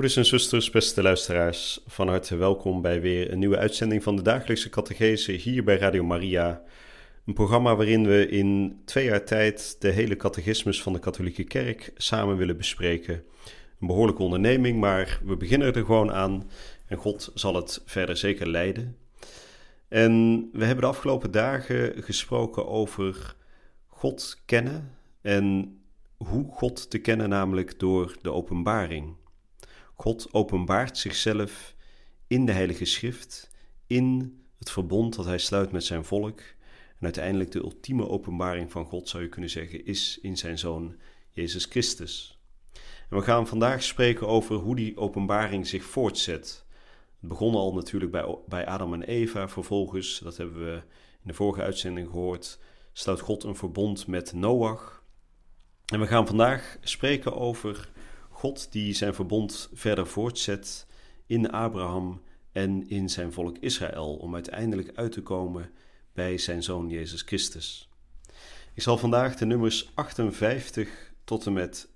Broeders en zusters, beste luisteraars, van harte welkom bij weer een nieuwe uitzending van de dagelijkse catechese hier bij Radio Maria. Een programma waarin we in twee jaar tijd de hele catechismus van de katholieke kerk samen willen bespreken. Een behoorlijke onderneming, maar we beginnen er gewoon aan en God zal het verder zeker leiden. En we hebben de afgelopen dagen gesproken over God kennen en hoe God te kennen, namelijk door de openbaring. God openbaart zichzelf in de Heilige Schrift, in het verbond dat Hij sluit met zijn volk. En uiteindelijk de ultieme openbaring van God, zou je kunnen zeggen, is in zijn Zoon Jezus Christus. En we gaan vandaag spreken over hoe die openbaring zich voortzet. Het begon al natuurlijk bij, bij Adam en Eva, vervolgens, dat hebben we in de vorige uitzending gehoord, sluit God een verbond met Noach. En we gaan vandaag spreken over God die zijn verbond verder voortzet in Abraham en in zijn volk Israël, om uiteindelijk uit te komen bij zijn zoon Jezus Christus. Ik zal vandaag de nummers 58 tot en met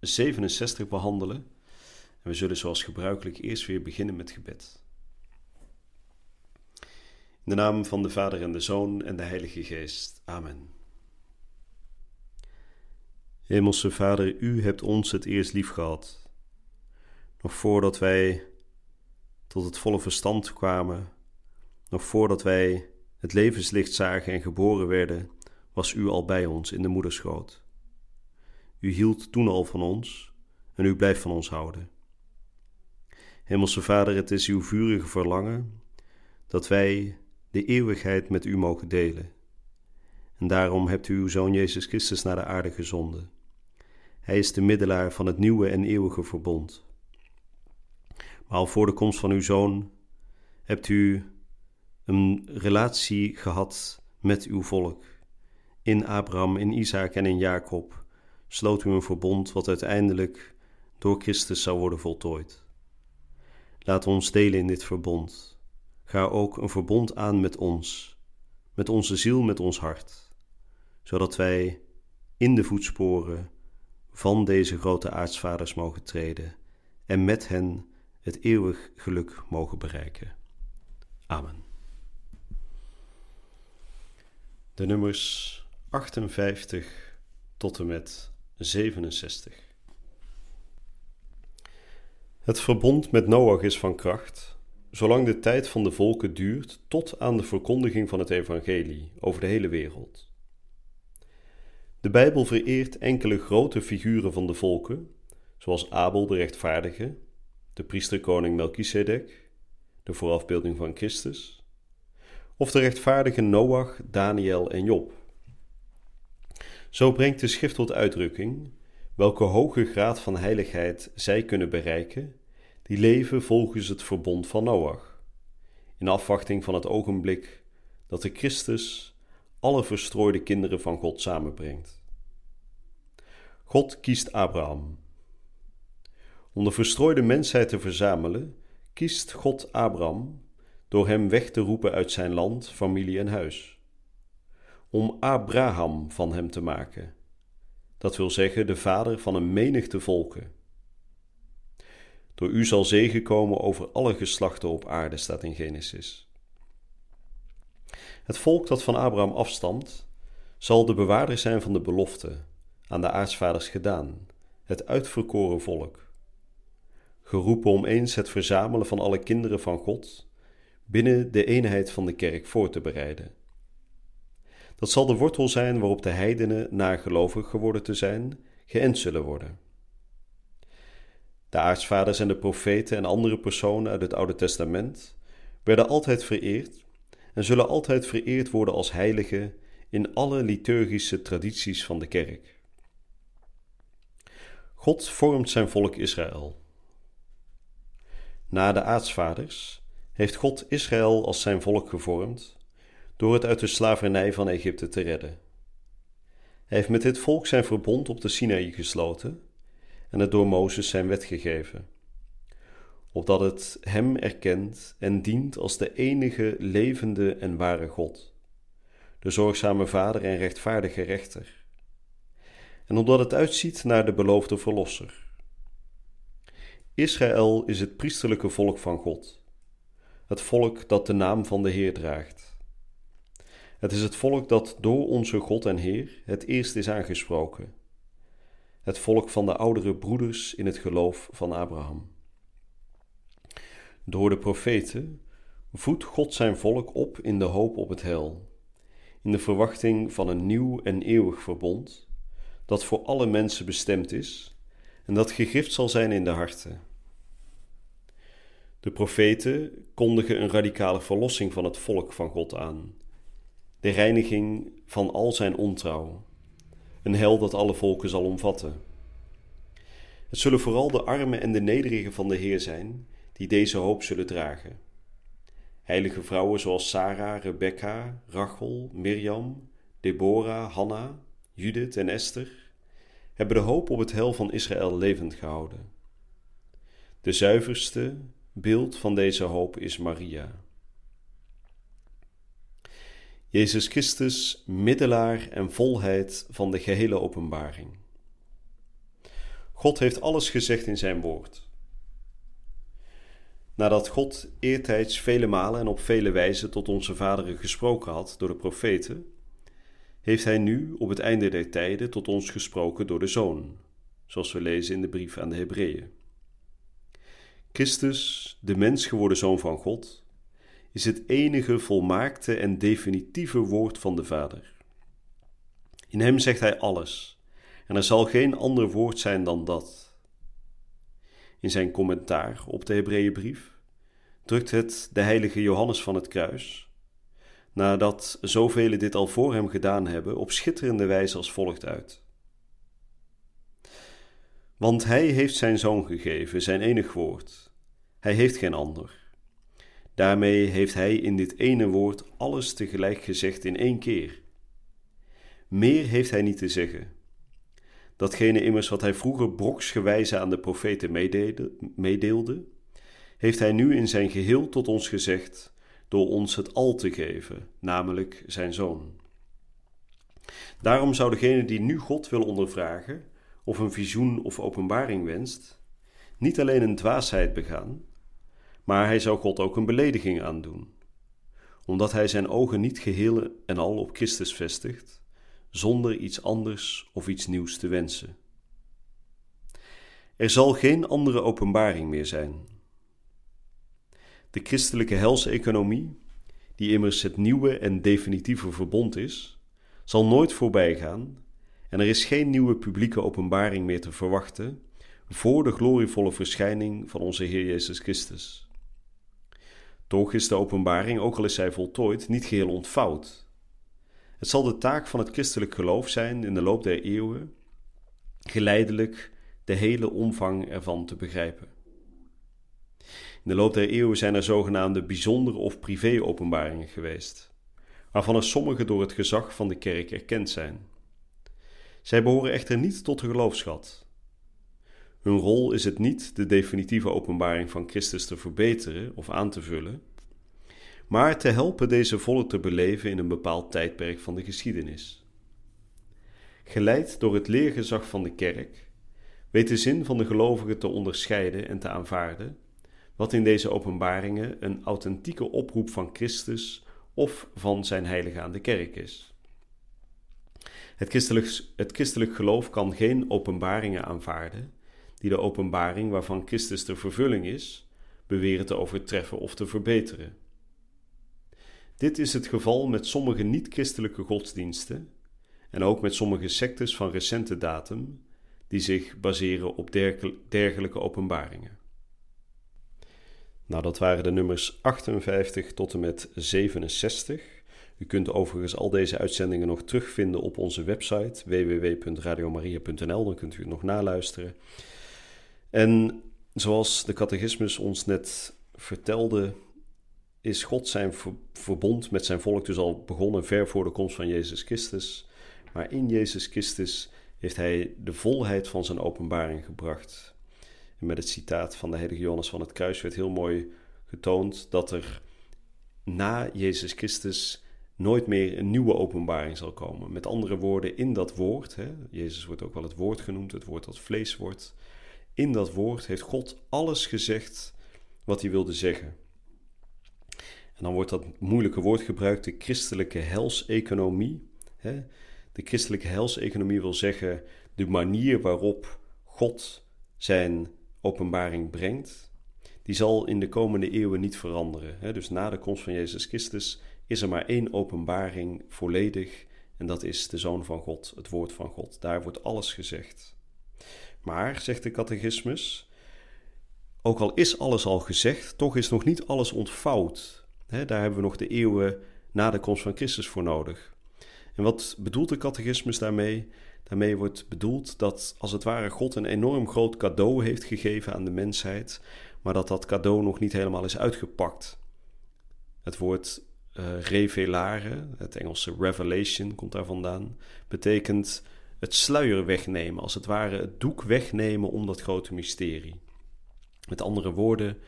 67 behandelen. En we zullen zoals gebruikelijk eerst weer beginnen met gebed. In de naam van de Vader en de Zoon en de Heilige Geest. Amen. Hemelse Vader, U hebt ons het eerst lief gehad. Nog voordat wij tot het volle verstand kwamen, nog voordat wij het levenslicht zagen en geboren werden, was U al bij ons in de moederschoot. U hield toen al van ons en U blijft van ons houden. Hemelse Vader, het is uw vurige verlangen dat wij de eeuwigheid met U mogen delen. En daarom hebt U uw Zoon Jezus Christus naar de aarde gezonden hij is de middelaar van het nieuwe en eeuwige verbond. Maar al voor de komst van uw zoon hebt u een relatie gehad met uw volk. In Abraham, in Isaac en in Jacob sloot u een verbond wat uiteindelijk door Christus zou worden voltooid. Laat ons delen in dit verbond. Ga ook een verbond aan met ons, met onze ziel, met ons hart, zodat wij in de voetsporen van deze grote aartsvaders mogen treden en met hen het eeuwig geluk mogen bereiken. Amen. De nummers 58 tot en met 67. Het verbond met Noach is van kracht, zolang de tijd van de volken duurt tot aan de verkondiging van het evangelie over de hele wereld. De Bijbel vereert enkele grote figuren van de volken, zoals Abel de rechtvaardige, de priesterkoning Melchizedek, de voorafbeelding van Christus, of de rechtvaardige Noach, Daniel en Job. Zo brengt de schrift tot uitdrukking welke hoge graad van heiligheid zij kunnen bereiken, die leven volgens het verbond van Noach, in afwachting van het ogenblik dat de Christus alle verstrooide kinderen van God samenbrengt. God kiest Abraham. Om de verstrooide mensheid te verzamelen, kiest God Abraham door hem weg te roepen uit zijn land, familie en huis. Om Abraham van hem te maken, dat wil zeggen de vader van een menigte volken. Door u zal zegen komen over alle geslachten op aarde, staat in Genesis. Het volk dat van Abraham afstamt, zal de bewaarder zijn van de belofte, aan de aartsvaders gedaan, het uitverkoren volk. Geroepen om eens het verzamelen van alle kinderen van God binnen de eenheid van de kerk voor te bereiden. Dat zal de wortel zijn waarop de heidenen, nagelovig geworden te zijn, geënt zullen worden. De aartsvaders en de profeten en andere personen uit het Oude Testament werden altijd vereerd en zullen altijd vereerd worden als heiligen in alle liturgische tradities van de kerk. God vormt zijn volk Israël. Na de aartsvaders heeft God Israël als zijn volk gevormd door het uit de slavernij van Egypte te redden. Hij heeft met dit volk zijn verbond op de Sinaï gesloten en het door Mozes zijn wet gegeven, opdat het hem erkent en dient als de enige levende en ware God, de zorgzame Vader en rechtvaardige rechter, en omdat het uitziet naar de beloofde Verlosser. Israël is het priesterlijke volk van God, het volk dat de naam van de Heer draagt. Het is het volk dat door onze God en Heer het eerst is aangesproken. Het volk van de oudere broeders in het geloof van Abraham. Door de profeten voedt God zijn volk op in de hoop op het hel, in de verwachting van een nieuw en eeuwig verbond, dat voor alle mensen bestemd is en dat gegrift zal zijn in de harten. De profeten kondigen een radicale verlossing van het volk van God aan de reiniging van al zijn ontrouw, een hel dat alle volken zal omvatten. Het zullen vooral de armen en de nederigen van de Heer zijn die deze hoop zullen dragen. Heilige vrouwen zoals Sarah, Rebecca, Rachel, Mirjam, Deborah, Hanna, Judith en Esther hebben de hoop op het hel van Israël levend gehouden. De zuiverste beeld van deze hoop is Maria. Jezus Christus, middelaar en volheid van de gehele openbaring. God heeft alles gezegd in zijn woord. Nadat God eertijds vele malen en op vele wijzen tot onze vaderen gesproken had door de profeten, heeft Hij nu op het einde der tijden tot ons gesproken door de Zoon, zoals we lezen in de brief aan de Hebreeën. Christus, de mens geworden Zoon van God, is het enige volmaakte en definitieve woord van de Vader. In Hem zegt Hij alles, en er zal geen ander woord zijn dan dat. In zijn commentaar op de Hebreeënbrief drukt het de heilige Johannes van het Kruis, nadat zoveel dit al voor hem gedaan hebben, op schitterende wijze als volgt uit. Want Hij heeft Zijn Zoon gegeven, Zijn enig woord. Hij heeft geen ander. Daarmee heeft hij in dit ene woord alles tegelijk gezegd in één keer. Meer heeft hij niet te zeggen. Datgene immers wat hij vroeger broksgewijze aan de profeten meedeelde, meedeelde, heeft hij nu in zijn geheel tot ons gezegd door ons het al te geven, namelijk zijn zoon. Daarom zou degene die nu God wil ondervragen, of een visioen of openbaring wenst, niet alleen een dwaasheid begaan, maar hij zou God ook een belediging aandoen, omdat hij zijn ogen niet geheel en al op Christus vestigt, zonder iets anders of iets nieuws te wensen. Er zal geen andere openbaring meer zijn. De christelijke helse-economie, die immers het nieuwe en definitieve verbond is, zal nooit voorbij gaan en er is geen nieuwe publieke openbaring meer te verwachten voor de glorievolle verschijning van onze Heer Jezus Christus. Toch is de openbaring, ook al is zij voltooid, niet geheel ontvouwd. Het zal de taak van het christelijk geloof zijn in de loop der eeuwen geleidelijk de hele omvang ervan te begrijpen. In de loop der eeuwen zijn er zogenaamde bijzondere of privé-openbaringen geweest, waarvan er sommige door het gezag van de kerk erkend zijn. Zij behoren echter niet tot de geloofschat. Hun rol is het niet de definitieve openbaring van Christus te verbeteren of aan te vullen, maar te helpen deze volle te beleven in een bepaald tijdperk van de geschiedenis. Geleid door het leergezag van de kerk, weet de zin van de gelovigen te onderscheiden en te aanvaarden, wat in deze openbaringen een authentieke oproep van Christus of van zijn heilige aan de kerk is. Het christelijk, het christelijk geloof kan geen openbaringen aanvaarden die de openbaring waarvan Christus de vervulling is, beweren te overtreffen of te verbeteren. Dit is het geval met sommige niet-christelijke godsdiensten en ook met sommige sectes van recente datum die zich baseren op dergelijke openbaringen. Nou, dat waren de nummers 58 tot en met 67. U kunt overigens al deze uitzendingen nog terugvinden op onze website www.radiomaria.nl, dan kunt u het nog naluisteren. En zoals de catechismus ons net vertelde, is God zijn verbond met zijn volk dus al begonnen ver voor de komst van Jezus Christus. Maar in Jezus Christus heeft hij de volheid van zijn openbaring gebracht. En met het citaat van de heilige Johannes van het Kruis werd heel mooi getoond dat er na Jezus Christus nooit meer een nieuwe openbaring zal komen. Met andere woorden, in dat woord, hè, Jezus wordt ook wel het woord genoemd, het woord dat vlees wordt. In dat woord heeft God alles gezegd wat hij wilde zeggen. En dan wordt dat moeilijke woord gebruikt, de christelijke helseconomie. De christelijke helseconomie wil zeggen de manier waarop God zijn openbaring brengt, die zal in de komende eeuwen niet veranderen. Dus na de komst van Jezus Christus is er maar één openbaring volledig en dat is de Zoon van God, het Woord van God. Daar wordt alles gezegd. Maar, zegt de catechismus, ook al is alles al gezegd, toch is nog niet alles ontvouwd. daar hebben we nog de eeuwen na de komst van Christus voor nodig. En wat bedoelt de catechismus daarmee? Daarmee wordt bedoeld dat als het ware God een enorm groot cadeau heeft gegeven aan de mensheid, maar dat dat cadeau nog niet helemaal is uitgepakt. Het woord uh, revelare, het Engelse revelation komt daar vandaan, betekent het sluier wegnemen, als het ware het doek wegnemen om dat grote mysterie. Met andere woorden,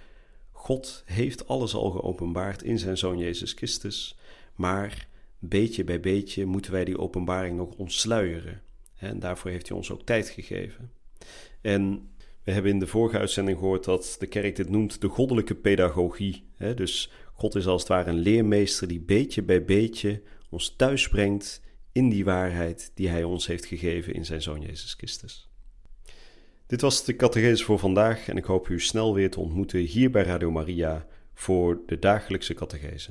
God heeft alles al geopenbaard in zijn Zoon Jezus Christus, maar beetje bij beetje moeten wij die openbaring nog ontsluieren. En daarvoor heeft hij ons ook tijd gegeven. En we hebben in de vorige uitzending gehoord dat de kerk dit noemt de goddelijke pedagogie. Dus God is als het ware een leermeester die beetje bij beetje ons thuis brengt in die waarheid die hij ons heeft gegeven in zijn Zoon Jezus Christus. Dit was de catechese voor vandaag en ik hoop u snel weer te ontmoeten hier bij Radio Maria voor de dagelijkse catechese.